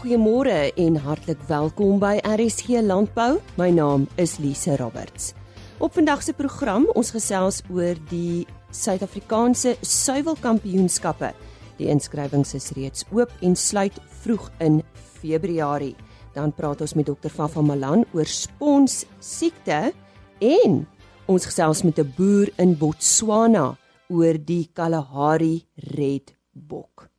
Goeiemôre en hartlik welkom by RSG Landbou. My naam is Lise Roberts. Op vandag se program ons gesels oor die Suid-Afrikaanse suiwelkampioenskappe. Die inskrywings is reeds oop en sluit vroeg in Februarie. Dan praat ons met dokter Vafa Malan oor spons siekte en ons gesels met 'n boer in Botswana oor die Kalahari Red Bok.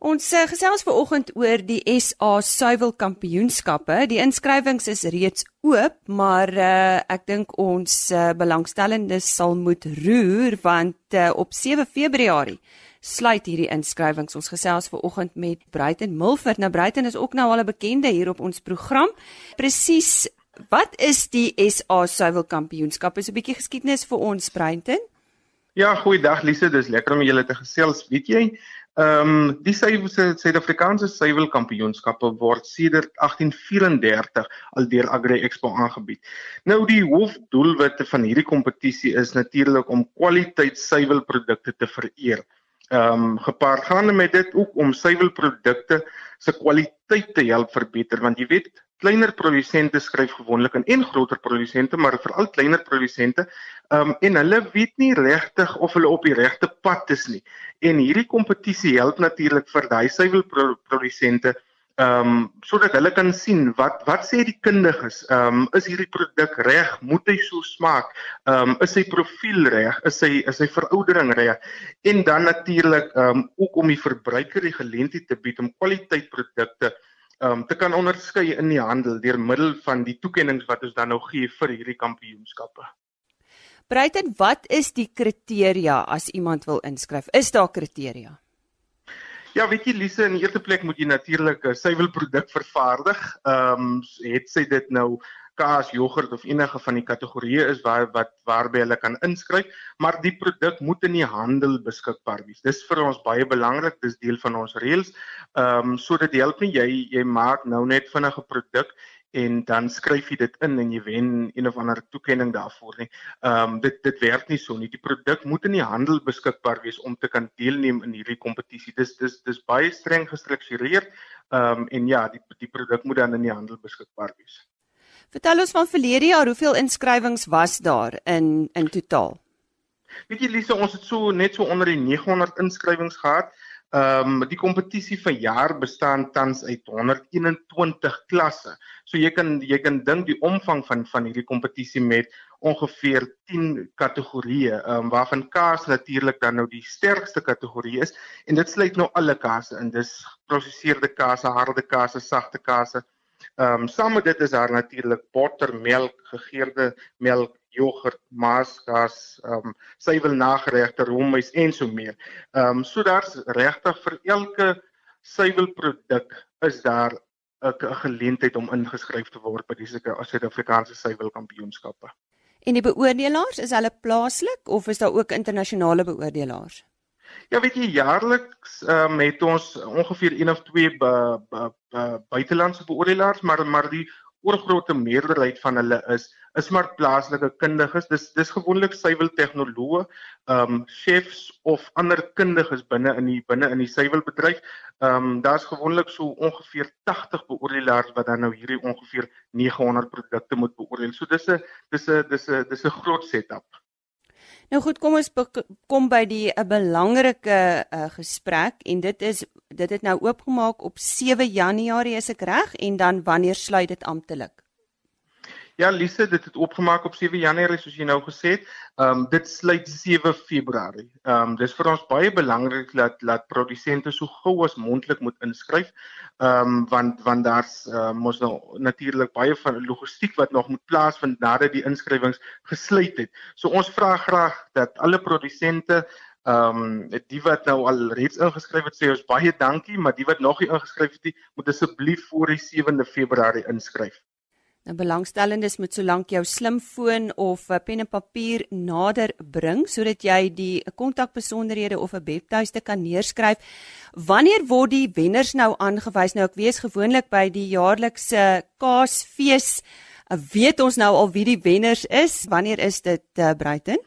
Ons uh, gesels ver oggend oor die SA Suiwel Kampioenskappe. Die inskrywings is reeds oop, maar uh, ek dink ons uh, belangstellendes sal moet roer want uh, op 7 Februarie sluit hierdie inskrywings. Ons gesels ver oggend met Bruiten Milford. Nou Bruiten is ook nou al 'n bekende hier op ons program. Presies, wat is die SA Suiwel Kampioenskappe? So 'n bietjie geskiedenis vir ons Bruiten. Ja, goeiedag Lise, dis lekker om julle te gesels. Weet jy, Ehm um, die Suid-Afrikaanse suiwelkampioenskappe word sedert 1834 al deur Agri Expo aangebied. Nou die hoofdoelwitte van hierdie kompetisie is natuurlik om kwaliteit suiwelprodukte te vereer. Ehm um, gepaardgaande met dit ook om suiwelprodukte se kwaliteit te help verbeter want jy weet kleiner produsente skryf gewoonlik in en groter produsente maar veral kleiner produsente um, en hulle weet nie regtig of hulle op die regte pad is nie. En hierdie kompetisie help natuurlik vir daai suiwelprodusente ehm um, sodat hulle kan sien wat wat sê die kundiges ehm um, is hierdie produk reg moet hy so smaak ehm um, is sy profiel reg is sy is sy veroudering reg? En dan natuurlik ehm um, ook om die verbruiker die geleentheid te bied om kwaliteit produkte um, te kan onderskei in die handel deur middel van die toekenninge wat ons dan nou gee vir hierdie kampioenskappe. Breiten, wat is die kriteria as iemand wil inskryf? Is daar kriteria? Ja, weet jy Lise, in die eerste plek moet jy natuurlik 'n suiwelproduk vervaardig. Ehm um, het sy dit nou kaas, jogurt of enige van die kategorieë is waar wat waarby hulle kan inskryf, maar die produk moet in die handel beskikbaar wees. Dis vir ons baie belangrik, dis deel van ons reëls. Ehm um, sodat help nie jy jy maak nou net vinnige produk en dan skryf jy dit in en jy wen een of ander toekenning daarvoor nie. Ehm um, dit dit werk nie so nie. Die produk moet in die handel beskikbaar wees om te kan deelneem in hierdie kompetisie. Dis dis dis baie streng gestruktureer. Ehm um, en ja, die die produk moet dan in die handel beskikbaar wees. Vertel ons van verlede jaar, hoeveel inskrywings was daar in in totaal? Weet jy Lise, ons het so net so onder die 900 inskrywings gehad. Ehm um, die kompetisie vir jaar bestaan tans uit 121 klasse. So jy kan jy kan dink die omvang van van hierdie kompetisie met ongeveer 10 kategorieë, ehm um, waarvan kaas natuurlik dan nou die sterkste kategorie is en dit sluit nou alle kaas in. Dis geproseserde kaas, harde kaas, sagte kaas, Ehm um, saam met dit is daar natuurlik botter, melk, gegeurde melk, jogurt, maaskas, ehm um, suiwel nageregte roomys en so meer. Ehm um, so daar's regtig vir elke suiwelproduk is daar 'n geleentheid om ingeskryf te word by die Suid-Afrikaanse suiwelkampioenskappe. En die beoordelaars, is hulle plaaslik of is daar ook internasionale beoordelaars? Ja, weet jy jaarliks um, het ons ongeveer 1 of 2 buitelandse beoordelaars, maar maar die oorgrootste meerderheid van hulle is is maar plaaslike kundiges. Dis dis gewoonlik suiwel tegnoloë, ehm um, chefs of ander kundiges binne in die binne in die suiwelbedryf. Ehm um, daar's gewoonlik so ongeveer 80 beoordelaars wat dan nou hierdie ongeveer 900 produkte moet beoordeel. So dis 'n dis 'n dis 'n dis 'n groot setup. Nou goed, kom ons kom by die 'n belangrike uh, gesprek en dit is dit het nou oopgemaak op 7 Januarie is ek reg en dan wanneer sluit dit amptelik? Ja, Lise, dit het opgemaak op 7 Januarie soos jy nou gesê het. Ehm um, dit sluit 7 Februarie. Ehm um, dis vir ons baie belangrik dat dat produsente so gou as moontlik moet inskryf. Ehm um, want want daar's uh, mos nou natuurlik baie van logistiek wat nog moet plaasvind nadat die inskrywings gesluit het. So ons vra graag dat alle produsente Ehm um, die wat nou al reeds ingeskryf het sê ons baie dankie, maar die wat nog nie ingeskryf het nie, moet asseblief voor die 7de Februarie inskryf. Nou belangstellendes moet solank jou slimfoon of 'n pen en papier nader bring sodat jy die kontakbesonderhede of 'n webtuiste kan neerskryf. Wanneer word die wenners nou aangewys? Nou ek weet gewoonlik by die jaarlikse Kaasfees weet ons nou al wie die wenners is. Wanneer is dit uh, Bruiten?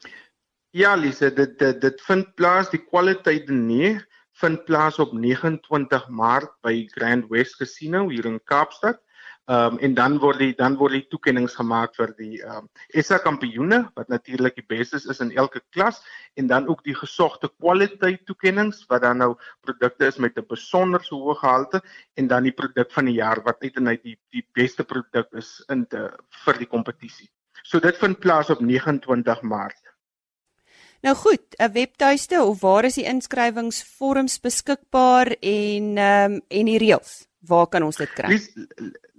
Ja, Lise, dit dit dit vind plaas die kwaliteit nee vind plaas op 29 Maart by Grand West Casino hier in Kaapstad. Ehm um, en dan word die dan word die toekenninge gemaak vir die ehm um, SA kampioene wat natuurlik die beste is in elke klas en dan ook die gesogte kwaliteit toekenninge wat dan nou produkte is met 'n besonder hoë gehalte en dan die produk van die jaar wat uit en uit die die beste produk is in te vir die kompetisie. So dit vind plaas op 29 Maart. Nou goed, 'n webtuiste of waar is die inskrywingsvorms beskikbaar en ehm um, en die reëls? Waar kan ons dit kry?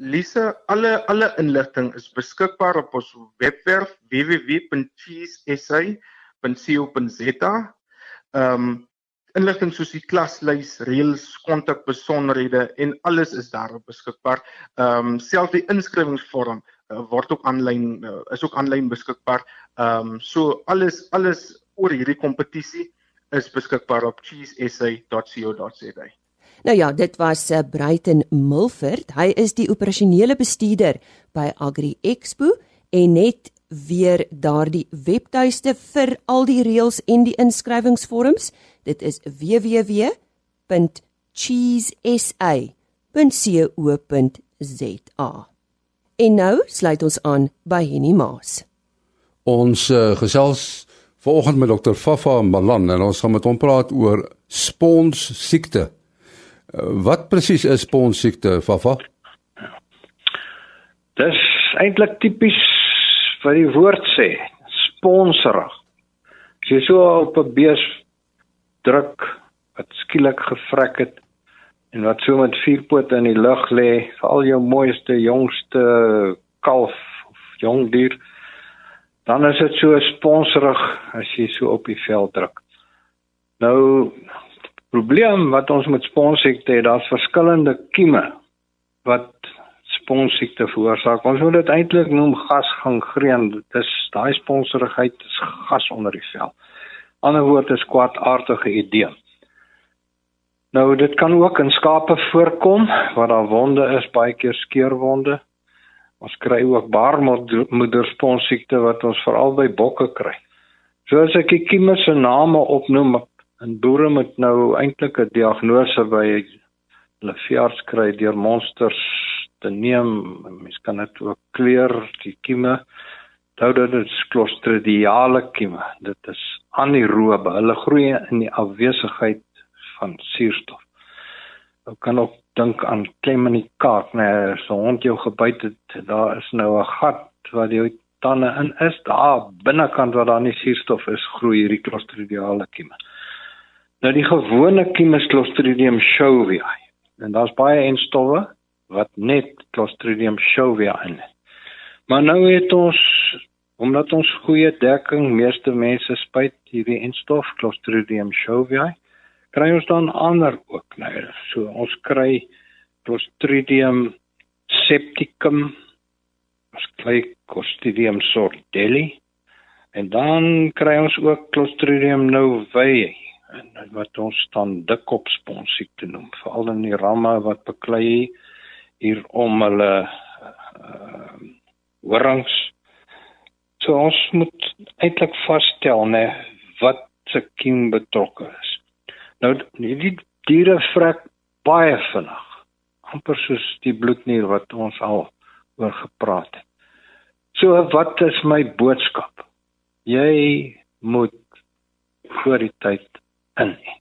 Lisa, alle alle inligting is beskikbaar op ons webwerf www.cheesesa.co.za. Ehm um, inligting soos die klaslys, reëls, kontak besonderhede en alles is daarop beskikbaar. Ehm um, selfs die inskrywingsvorm uh, word ook aanlyn uh, is ook aanlyn beskikbaar. Ehm um, so alles alles oor hierdie kompetisie is beskikbaar op cheesesa.co.za. Nou ja, dit was uh, Bruiten Milford. Hy is die operasionele bestuurder by Agri Expo en net weer daardie webtuiste vir al die reëls en die inskrywingsvorms. Dit is www.cheesesa.co.za. En nou sluit ons aan by Henny Maas. Ons uh, gesels vanoggend met dokter Fafa Malan en ons gaan met hom praat oor spons siekte. Wat presies is sponsiekte, Fafa? Dis eintlik tipies wat die woord sê, sponsorig. As jy so op 'n bees druk wat skielik gevrek het en wat so met vier pote in die lug lê, veral jou mooiste, jongste kalf of jong dier, dan is dit so sponsorig as jy so op die vel druk. Nou probleem wat ons met sponsiekte het, daar's verskillende kieme wat sponsiekte veroorsaak. Ons moet dit eintlik noem gasgangreen. Dit is daai sponsorigheid is gas onder die vel. Ander woord is kwaadaardige idee. Nou dit kan ook in skape voorkom waar daar wonde is, baie keer skeurwonde. Ons kry ook baarmoedersponsiekte wat ons veral by bokke kry. So as ek die kieme se name opnoem, En boere moet nou eintlik 'n diagnose by hulle veearts kry deur monsters te neem. Mens kan dit ook kleur die kieme. Onthou dat dit clostridiale kieme. Dit is anaerobe. Hulle groei in die afwesigheid van suurstof. Ou kan ook dink aan klem in die kaak, nee, so 'n hond jou gebyt het, daar is nou 'n gat waar die tande in is. Daar binnekant waar daar nie suurstof is, groei hierdie clostridiale kieme. Nou die gewone Chimus Clostridium showiae. En daar's baie enstowwe wat net Clostridium showiae in. Maar nou het ons omdat ons goeie dekking, meeste mense spuit hierdie enstof Clostridium showiae, kry ons dan ander ook nou. So ons kry Clostridium septicum, ons kry Clostridium sordelli en dan kry ons ook Clostridium novae en wat ons dan dikkop sponsiekte noem veral in die ramme wat beklei hier om hulle uh horings so ons moet eintlik vasstel nê wat se kiem betrokke is. Nou die diere vrek baie vinnig amper soos die bloednier wat ons al oor gepraat het. So wat is my boodskap? Jy moet voor die tyd inent.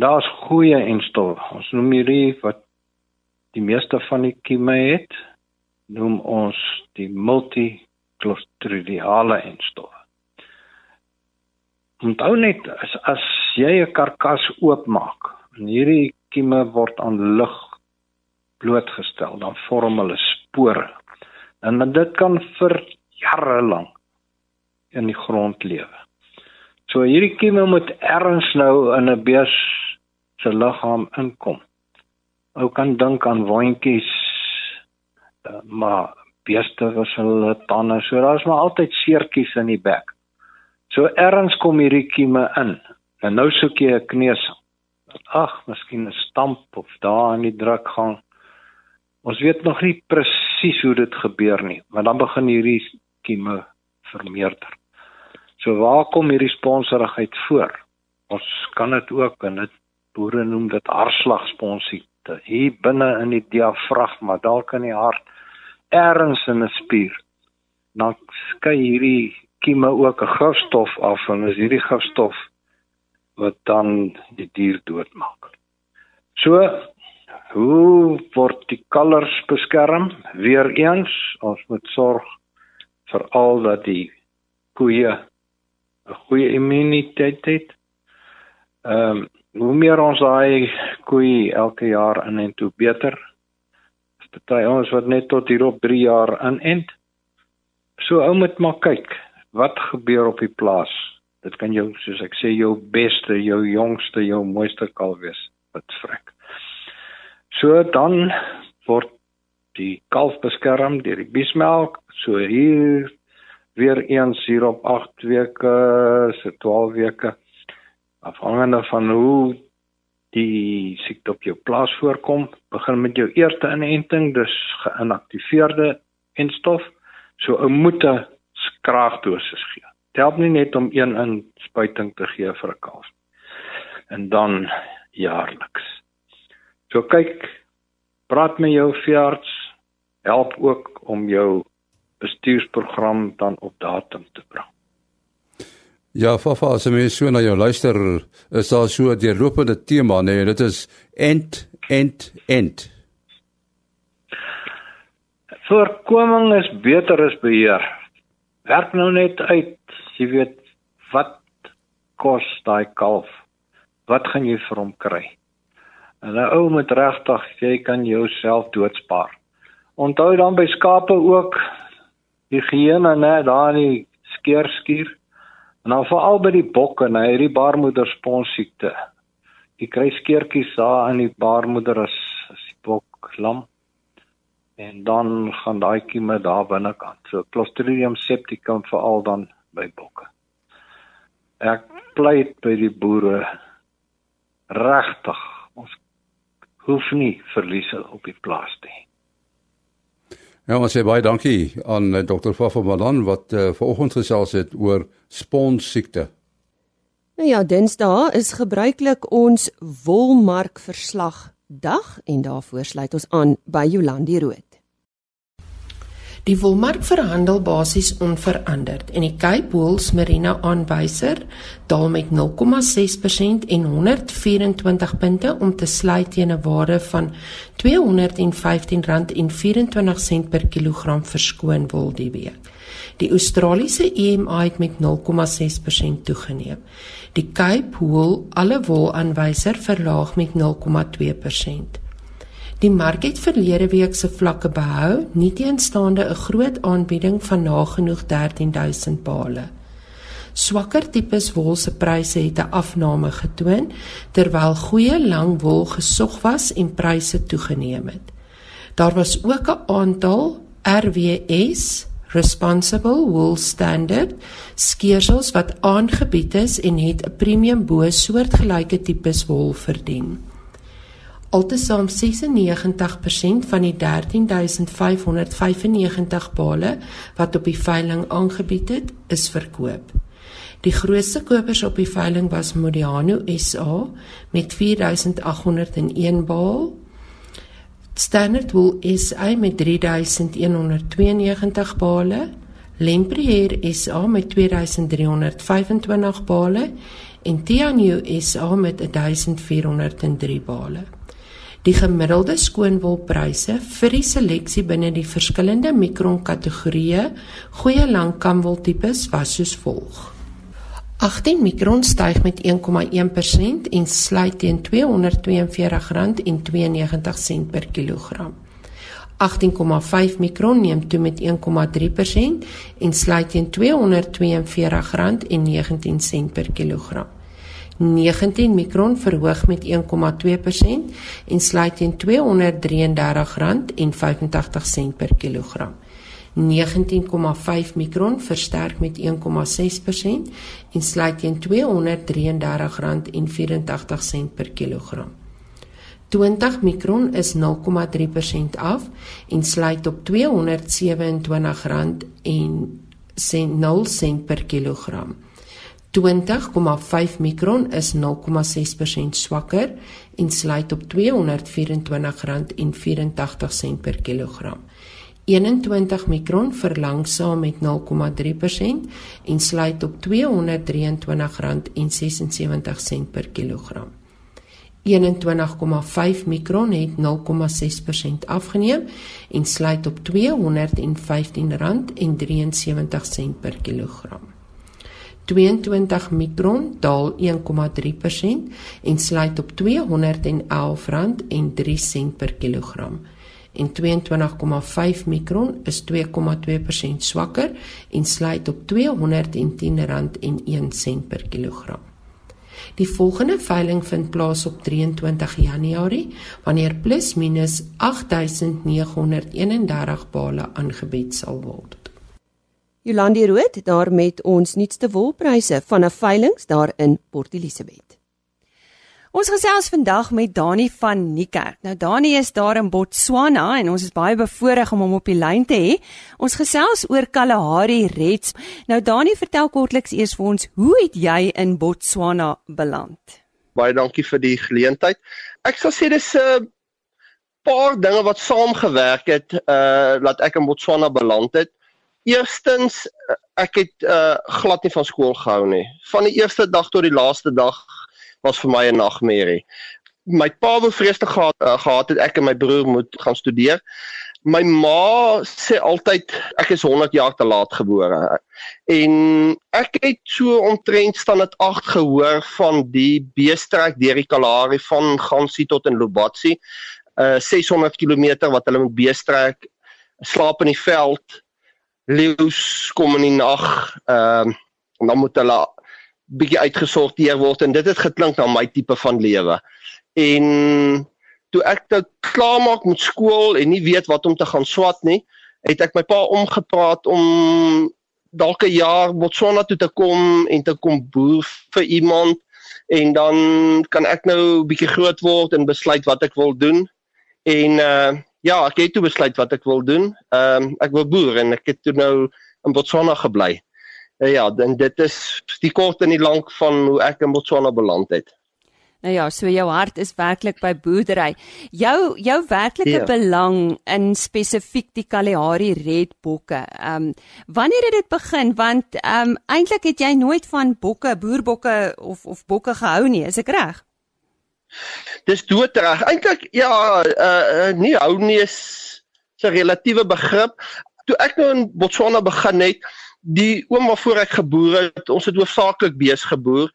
Daar's goeie enstof. Ons noem hierdie wat die meeste van die kieme het, noem ons die multiclostridiale enstof. Onthou net as as jy 'n karkas oopmaak en hierdie kieme word aan lig blootgestel, dan vorm hulle spore. En dit kan vir jare lank in die grond lewe. So hierdie kieme moet erns nou in 'n bees se liggaam inkom. Ou kan dink aan wondjies, eh, maar beeste was hulle tande, so daar's maar altyd seertjies in die bek. So erns kom hierdie kieme in. En nou soek jy 'n kneus. Ag, miskien 'n stamp of daar in die drukgang. Ons weet nog nie presies hoe dit gebeur nie, maar dan begin hierdie kieme vermeerder. So waar kom hierdie sponsorigheid voor? Ons kan dit ook en dit boere noem dit hartslagsponsite. Hier binne in die diafragma, dalk in die hart, ergens in 'n spier. Dan skei hierdie kieme ook 'n gifstof af en is hierdie gifstof wat dan die dier doodmaak. So hoe word die kalvers beskerm? Weereens, ons moet sorg veral dat die koeie 'n goeie immuniteit het. Ehm um, hoe meer ons daai koei elke jaar in en toe beter. Party ons wat net tot hier op 3 jaar in en so ou moet maar kyk wat gebeur op die plaas. Dit kan jou soos ek sê jou beste, jou jongste, jou mooiste kalf wees wat vrek. So dan word die kalf beskerm deur die biesmelk. So hier weer eens hier op 8 weke, so 12 weke afhangende van hoe die siekte op jou plaas voorkom, begin met jou eerste inenting, dus geïnaktiveerde enstof, so 'n moete skraagdosis gee. Help nie net om een inspuiting te gee vir 'n kalf en dan jaarliks. So kyk, praat met jou veearts, help ook om jou bestuursprogram dan op datum te bring. Ja, Fafa, as jy so na jou luister, is daar so 'n deurlopende tema, nee, dit is end end end. Voorkoming is beter as beheer. Werk nou net uit, jy weet wat kos daai kalf? Wat gaan jy vir hom kry? En 'n ou met regtig, jy kan jouself doodspaar. Onthou dan by skape ook higiëne, né, daar in die skeerskuur En dan veral by die bokke, nou hierdie baarmoederspons siekte. Jy kry skeertjies daar in die baarmoeder as as die bok lam. En dan gaan daai kieme daar binnekant. So Clostridium septicum veral dan by bokke. Ek pleit by die boere regtig. Ons hoef nie verliese op die plaas te hê. Ja, ons sê baie dankie aan eh, Dr. Fafa Malan wat uh, vanoggend gesels het oor spons siekte. Nou ja, Dinsdae is gebruiklik ons wolmark verslag dag en daarvoor sluit ons aan by Jolandi Rood. Die wolmark verhandel basies onveranderd en die Cape Wool Merino aanwyser daal met 0,6% en 124 punte om te sluit teen 'n waarde van R215.24 per kilogram verskoon wol die week. Die Australiese EMA het met 0,6% toegeneem. Die Cape Wool alle wol aanwyser verlaag met 0,2%. Die mark het verlede week se vlakke behou, nie teenstaande 'n groot aanbieding van nagenoeg 13000 bale. Swakker tipes wol se pryse het 'n afname getoon terwyl goeie lang wol gesog was en pryse toegeneem het. Daar was ook 'n aantal RWS Responsible Wool Standard skeersels wat aangebied is en het 'n premium bo soortgelyke tipes wol verdien. Altesaam 96% van die 13595 bale wat op die veiling aangebied het, is verkoop. Die grootste kopers op die veiling was Modiano SA met 4801 baal, Standard Wool SA met 3192 bale, Lempriere SA met 2325 bale en Tianyu SA met 1403 bale. Die gemiddelde skoonwolpryse vir die seleksie binne die verskillende mikron kategorieë goeie langkamwoltipes was soos volg. 18 mikron styg met 1,1% en sluit teen R242.92 per kilogram. 18,5 mikron neem toe met 1,3% en sluit teen R242.19 per kilogram. 19 mikron verhoog met 1,2% en sluit teen R233.85 per kilogram. 19,5 mikron versterk met 1,6% en sluit teen R233.84 per kilogram. 20 mikron is 0,3% af en sluit op R227.0 per kilogram. 20,5 mikron is 0,6% swakker en sluit op R224,84 per kilogram. 21 mikron verlangsaam met 0,3% en sluit op R223,76 per kilogram. 21,5 mikron het 0,6% afgeneem en sluit op R215,73 per kilogram. 22 mikron daal 1,3% en sluit op R211,03 per kilogram en 22,5 mikron is 2,2% swakker en sluit op R210,01 per kilogram. Die volgende veiling vind plaas op 23 Januarie wanneer plus minus 8931 bale aangebied sal word. Jolande Rood daar met ons nuutste wolpryse van 'n veiling daar in Port Elizabeth. Ons gesels vandag met Dani van Niekerk. Nou Dani is daar in Botswana en ons is baie bevoorreg om hom op die lyn te hê. Ons gesels oor Kalahari Reds. Nou Dani, vertel kortliks eers vir ons, hoe het jy in Botswana beland? Baie dankie vir die geleentheid. Ek sal sê dis 'n uh, paar dinge wat saamgewerk het uh laat ek in Botswana beland het. Eerstens ek het uh glad nie van skool gehou nie. Van die eerste dag tot die laaste dag was vir my 'n nagmerrie. My pa wou vreeslik gehad, uh, gehad het ek en my broer moet gaan studeer. My ma sê altyd ek is 100 jaar te laat gebore. En ek het so omtrent staan dit 8 gehoor van die beestrek deur die Kalahari van Gansi tot in Lobatsi. Uh 600 km wat hulle moet beestrek, slaap in die veld, leeu's kom in die nag, ehm uh, en dan moet hulle bietjie uitgesorteer word en dit het geklink na my tipe van lewe. En toe ek dit klaar maak met skool en nie weet wat om te gaan swat nie, het ek my pa omgepraat om dalk 'n jaar Botswana toe te kom en te kom boer vir iemand en dan kan ek nou bietjie groot word en besluit wat ek wil doen. En uh ja, ek het toe besluit wat ek wil doen. Ehm um, ek wil boer en ek het toe nou in Botswana gebly. Eh, ja, dan dit is die kort en die lank van hoe ek in Botswana beland het. Nou ja, so jou hart is werklik by boerdery. Jou jou werklike ja. belang in spesifiek die Kalahari Red bokke. Ehm um, wanneer het dit begin? Want ehm um, eintlik het jy nooit van bokke, boerbokke of of bokke gehou nie, is ek reg? Dis doodreg. Eintlik ja, uh, uh nie hou nie is 'n relatiewe begrip. Toe ek nou in Botswana begin het, die oom waarvoor ek geboer het, ons het hoofsaaklik bees geboer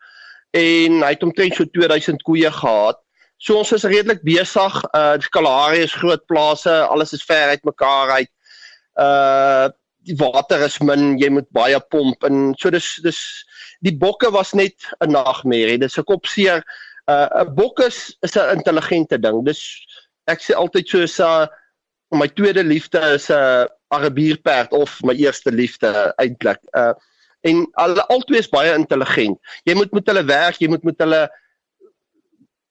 en hy het omtrent so 2000 koeie gehad. So ons is redelik besig. Uh die Kalahari is groot plase, alles is ver uit mekaar uit. Uh die water is min, jy moet baie pomp en so dis dis die bokke was net 'n nagmerrie. Dis 'n kopseer. Uh 'n bok is is 'n intelligente ding. Dis ek sê altyd so 'n my tweede liefde is 'n uh, Arabierperd of my eerste liefde eintlik. Uh en hulle albei is baie intelligent. Jy moet met hulle werk, jy moet met hulle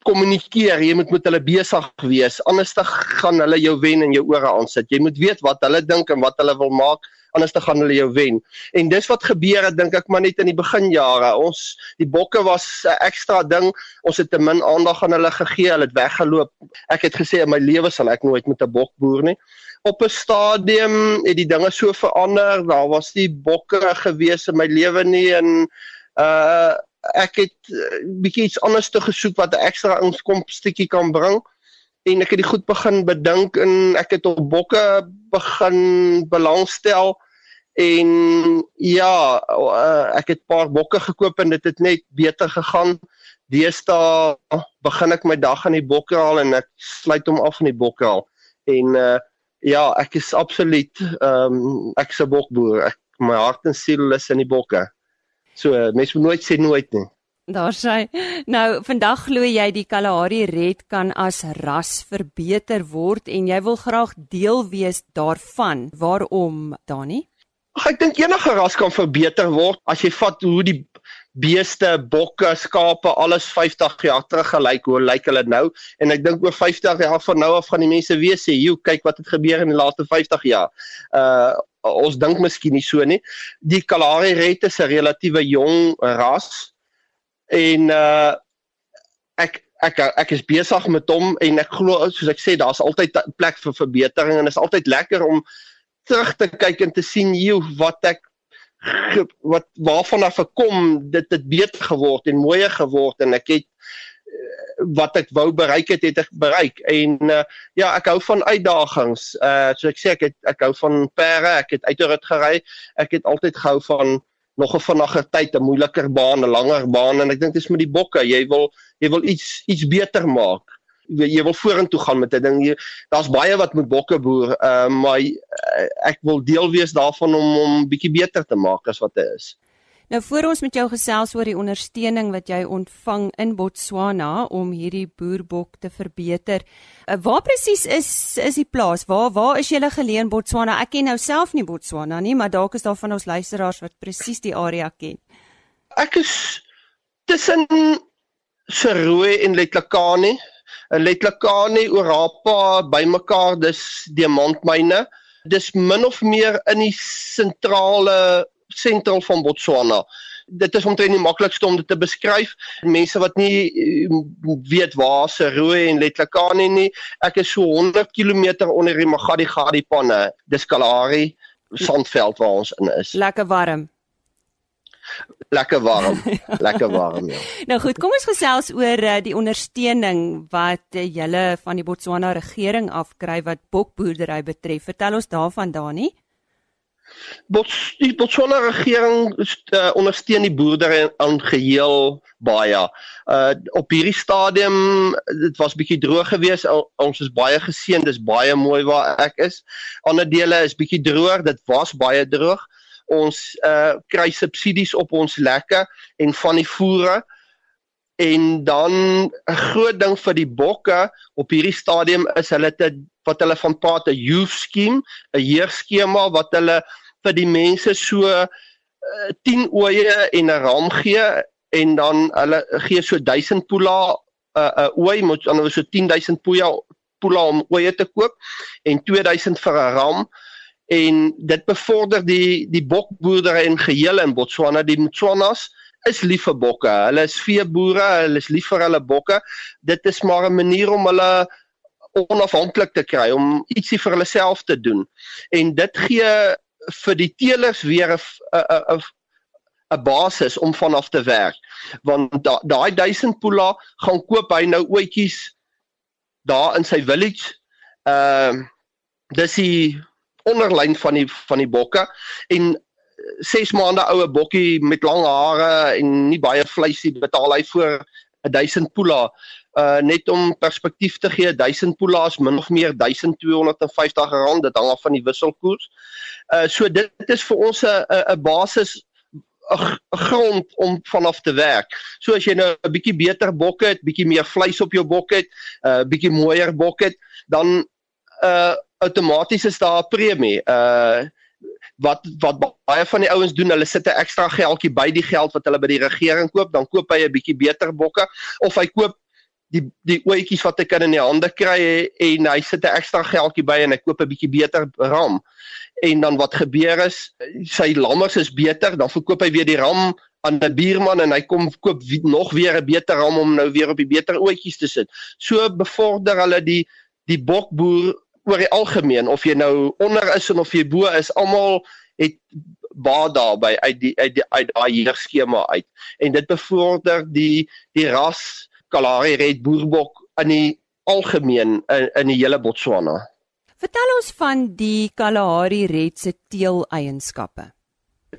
kommunikeer, jy moet met hulle besig wees. Anders dan gaan hulle jou wen in jou ore aansit. Jy moet weet wat hulle dink en wat hulle wil maak, anders dan gaan hulle jou wen. En dis wat gebeur het dink ek maar net in die beginjare. Ons die bokke was 'n ekstra ding. Ons het te min aandag aan hulle gegee. Hulle het weggeloop. Ek het gesê in my lewe sal ek nooit met 'n bok boer nie op 'n stadium het die dinge so verander. Daar was nie bokke gewees in my lewe nie en uh ek het uh, bietjie iets anders te gesoek wat 'n ekstra inkomstetjie kan bring en ek het dit goed begin bedink en ek het op bokke begin belangstel en ja uh, ek het paar bokke gekoop en dit het net beter gegaan. Deesdae begin ek my dag aan die bokkraal en ek sluit hom af in die bokkraal en uh Ja, ek is absoluut ehm um, ek is 'n bokboer. Ek my hart en siel is in die bokke. So mens moet nooit sê nooit nie. Daar sê nou vandag glo jy die Kalahari Red kan as ras verbeter word en jy wil graag deel wees daarvan. Waarom, Dani? Ek dink enige ras kan verbeter word as jy vat hoe die beeste, bokke, skape, alles 50 jaar terug gelyk hoe lyk hulle nou en ek dink oor 50 jaar van nou af gaan die mense weer sê, "Jo, kyk wat het gebeur in die laaste 50 jaar." Uh ons dink miskien nie so nie. Die Kalahari Red is 'n relatiewe jong ras en uh ek ek ek is besig met hom en ek glo soos ek sê daar's altyd plek vir verbetering en is altyd lekker om terug te kyk en te sien hoe wat ek wat waarvan af gekom dit het beter geword en mooier geword en ek het wat ek wou bereik het het ek bereik. En uh, ja ek hou van uitdagings. Uh so ek sê ek het, ek hou van perde ek het uitrit gery. Ek het altyd gehou van nog 'n vinniger tyd 'n moeiliker baan 'n langer baan en ek dink dis met die bokke. Jy wil jy wil iets iets beter maak jy wil vorentoe gaan met 'n ding daar's baie wat met bokke boer uh maar uh, ek wil deel wees daarvan om om bietjie beter te maak as wat dit is Nou voor ons met jou gesels oor die ondersteuning wat jy ontvang in Botswana om hierdie boerbok te verbeter. Uh, waar presies is is die plaas? Waar waar is jy geleë in Botswana? Ek ken nou self nie Botswana nie, maar dalk is daar van ons luisteraars wat presies die area ken. Ek is tussen Seroe en Letlakane. En Letlakane Orapa bymekaar, dis diamantmyne. Dis min of meer in die sentrale sentrum van Botswana. Dit is omtrent die maklikste om dit te beskryf. Mense wat nie uh, weet waar se Rooi en Letlakane nie, ek is so 100 km onder die Magadi Gadi panne. Dis Kalahari sandveld waar ons in is. Lekker warm. Lekker warm. Lekker warm ja. Nou goed, kom ons gesels oor uh, die ondersteuning wat uh, julle van die Botswana regering afkry wat bokboerdery betref. Vertel ons daarvan Dani. Bots die Botswana regering uh, ondersteun die boerdery aan geheel baie. Uh op hierdie stadium dit was bietjie droog geweest. Ons is baie geseën, dis baie mooi waar ek is. Ander dele is bietjie droog, dit was baie droog. Ons uh kry subsidies op ons lekke en van die voere. En dan 'n groot ding vir die bokke op hierdie stadium is hulle te wat hulle van praat 'n youth scheme, 'n jeugskema wat hulle vir die mense so uh, eh, 10 oeye en 'n ram gee. En dan hulle gee so 1000 pula 'n uh, uh, ooi moet dan so 10000 pula pula om oeye te koop en 2000 vir 'n ram en dit bevorder die die bokboerdery in geheel in Botswana die Motswanas is lief vir bokke. Hulle is veeboere, hulle is lief vir hulle bokke. Dit is maar 'n manier om hulle onafhanklik te kry om ietsie vir hulle self te doen. En dit gee vir die teelers weer 'n 'n 'n basis om vanaf te werk. Want daai da 1000 pula gaan koop hy nou oetjies daar in sy village. Ehm uh, dis die onderlyn van die van die bokke en 6 maande oue bokkie met lang hare en nie baie vleisie betaal hy voor 1000 pula uh net om perspektief te gee 1000 pulas min of meer 1250 rand dit hang af van die wisselkoers. Uh so dit is vir ons 'n 'n basis 'n grond om vanaf te werk. So as jy nou 'n bietjie beter bokke het, bietjie meer vleis op jou bok het, 'n uh, bietjie mooier bok het, dan uh outomaties is daar 'n premie. Uh wat wat baie van die ouens doen, hulle sit 'n ekstra geldjie by die geld wat hulle by die regering koop, dan koop hy 'n bietjie beter bokke of hy koop die die oetjies wat ek kan in die hande kry en hy sit 'n ekstra geldjie by en hy koop 'n bietjie beter ram. En dan wat gebeur is, sy lammers is beter, dan verkoop hy weer die ram aan 'n buurman en hy kom koop wie, nog weer 'n beter ram om nou weer op die beter oetjies te sit. So bevorder hulle die die bokboer oor die algemeen of jy nou onder is en of jy bo is, almal het baie daarby uit die uit die uit daai hier skema uit. En dit bevorder die die ras Kalahari Red boerbok in die algemeen in, in die hele Botswana. Vertel ons van die Kalahari Red se teeleienskappe.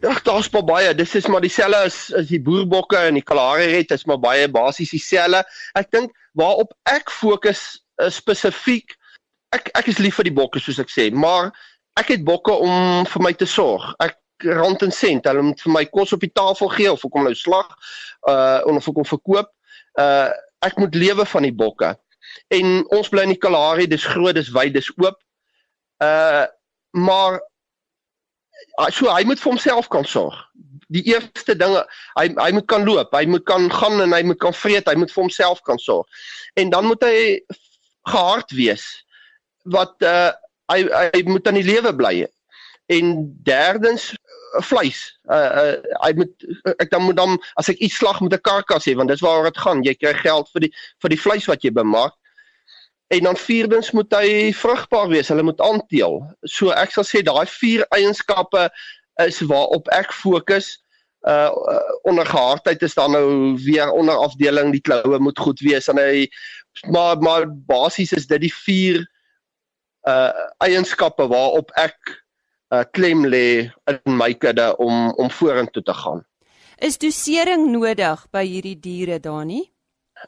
Ag daar's maar baie. Dis is maar dieselfde as as die boerbokke en die Kalahari Red is maar baie basies dieselfde. Ek dink waarop ek fokus uh, spesifiek ek ek is lief vir die bokke soos ek sê, maar ek het bokke om vir my te sorg. Ek rond en sent, hulle moet vir my kos op die tafel gee of ek kom nou slag uh of ek kom verkoop. Uh ek moet lewe van die bokke. En ons bly in die Kalahari, dis groot, dis wyd, dis oop. Uh maar so hy moet vir homself kan sorg. Die eerste ding hy hy moet kan loop, hy moet kan gaan en hy moet kan vreet, hy moet vir homself kan sorg. En dan moet hy gehard wees wat uh hy hy moet aan die lewe bly. en derdens vleis. Uh uh hy moet ek dan moet dan as ek iets slag met 'n karkas hê want dis waaroor dit gaan. Jy kry geld vir die vir die vleis wat jy bemaak. En dan vierdens moet hy vrugbaar wees. Hulle moet aanteel. So ek sal sê daai vier eienskappe is waarop ek fokus. Uh onder gehardheid is dan nou weer onder afdeling die kloue moet goed wees en hy maar maar basies is dit die vier uh eienskappe waarop ek uh, klem lê in my kudde om om vorentoe te gaan. Is dosering nodig by hierdie diere Dani?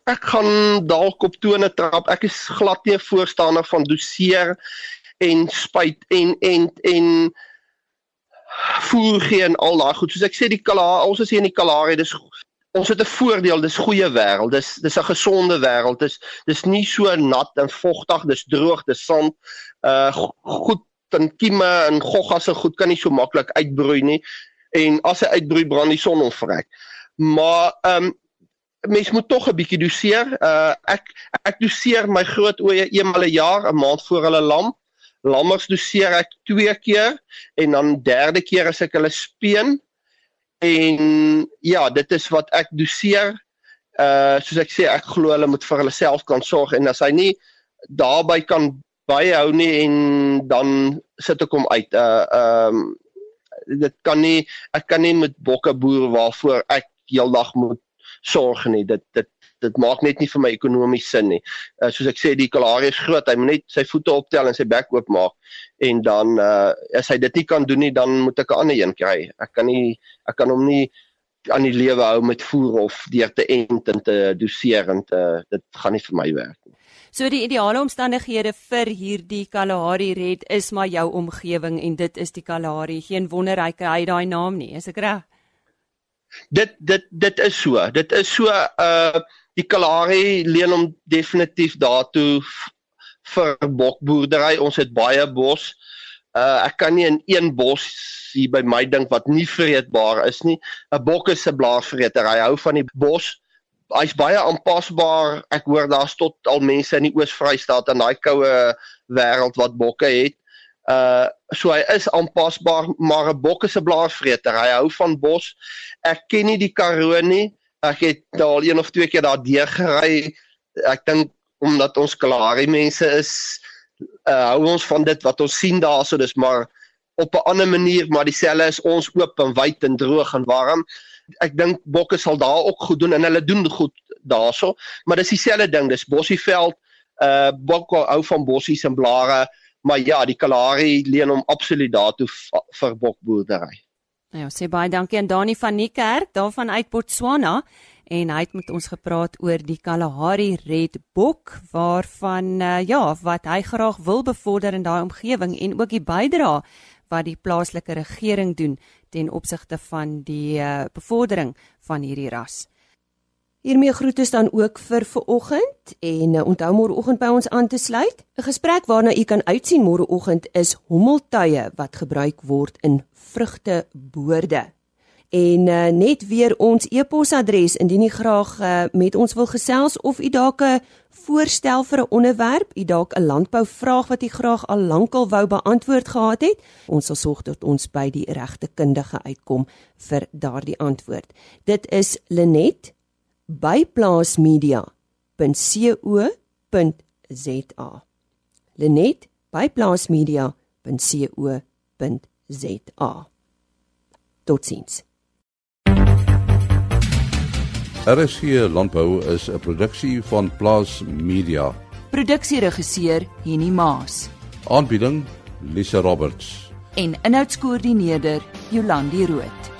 Ek gaan dalk op tone trap. Ek is glad nie voorstander van doseer en spuit en en en voer gee en al daai goed. Soos ek sê die Kalahari, ons is hier in die Kalahari, dis ons het 'n voordeel, dis goeie wêreld. Dis dis 'n gesonde wêreld. Dis dis nie so nat en vogtig, dis droog, dis sand. Uh goed en kieme en goggas en goed kan nie so maklik uitbroei nie en as hy uitbroei brand die son hom vrek. Maar ehm um, mens moet tog 'n bietjie doseer. Uh ek ek doseer my groot oeye eenmal 'n jaar, 'n maand voor hulle lam. Lammers doseer ek twee keer en dan derde keer as ek hulle speen. En ja, dit is wat ek doseer. Uh soos ek sê, ek glo hulle moet vir hulle self kan sorg en as hy nie daarbey kan baie hou nie en dan sit ek hom uit. Uh ehm um, dit kan nie ek kan nie met bokke boer waarvoor ek heeldag moet sorg nie. Dit dit dit maak net nie vir my ekonomies sin nie. Uh soos ek sê die Kalahari is groot. Hy moet net sy voete optel en sy bek oopmaak en dan uh as hy dit nie kan doen nie, dan moet ek 'n ander een kry. Ek kan nie ek kan hom nie aan die lewe hou met voer of deur te ent en te doseer en te, dit gaan nie vir my werk nie. So die ideale omstandighede vir hierdie Kalahari Red is maar jou omgewing en dit is die Kalahari. Geen wonder hy kry daai naam nie, is ek reg? Dit dit dit is so. Dit is so uh die Kalahari leen hom definitief daartoe vir bokboerdery. Ons het baie bos. Uh ek kan nie in een bos hier by my dink wat nie vreedbaar is nie. 'n Bok is 'n blaarvreter. Hy hou van die bos hy's baie aanpasbaar. Ek hoor daar's tot al mense in die Oos-Vrystaat en daai koue wêreld wat bokke het. Uh so hy is aanpasbaar, maar 'n bok is 'n blaarvreter. Hy hou van bos. Ek ken nie die Karoo nie. Ek het al een of twee keer daar deur gery. Ek dink omdat ons Kalahari mense is, uh hou ons van dit wat ons sien daarso. Dis maar op 'n ander manier, maar dieselfde is ons oop en wyd en droog en warm ek dink bokke sal daar ook goed doen en hulle doen goed daarso, maar dis dieselfde ding, dis bossieveld, uh bokke hou van bossies en blare, maar ja, die Kalahari leen hom absoluut daartoe vir bokboerdery. Nou ja, sê baie dankie aan Dani van Niekerk daarvan uit Botswana en hy het met ons gepraat oor die Kalahari Red Bok waarvan uh, ja, wat hy graag wil bevorder in daai omgewing en ook die bydrae wat die plaaslike regering doen ten opsigte van die uh, bevordering van hierdie ras. Hiermee groete dan ook vir vooroggend en uh, onthou môreoggend by ons aan te sluit. 'n Gesprek waarna u kan uitsien môreoggend is hommeltuie wat gebruik word in vrugteboorde. En uh, net weer ons e-posadres indien u graag uh, met ons wil gesels of u dalk 'n voorstel vir 'n onderwerp, u dalk 'n landbouvraag wat u graag al lankal wou beantwoord gehad het, ons sal sorg dat ons by die regte kundige uitkom vir daardie antwoord. Dit is Lenet by plaasmedia.co.za. Lenet by plaasmedia.co.za. Totsiens. RSG Landbou is 'n produksie van Plaas Media. Produksieregisseur Henny Maas. Aanbieding Lisa Roberts. En inhoudskoördineerder Jolandi Root.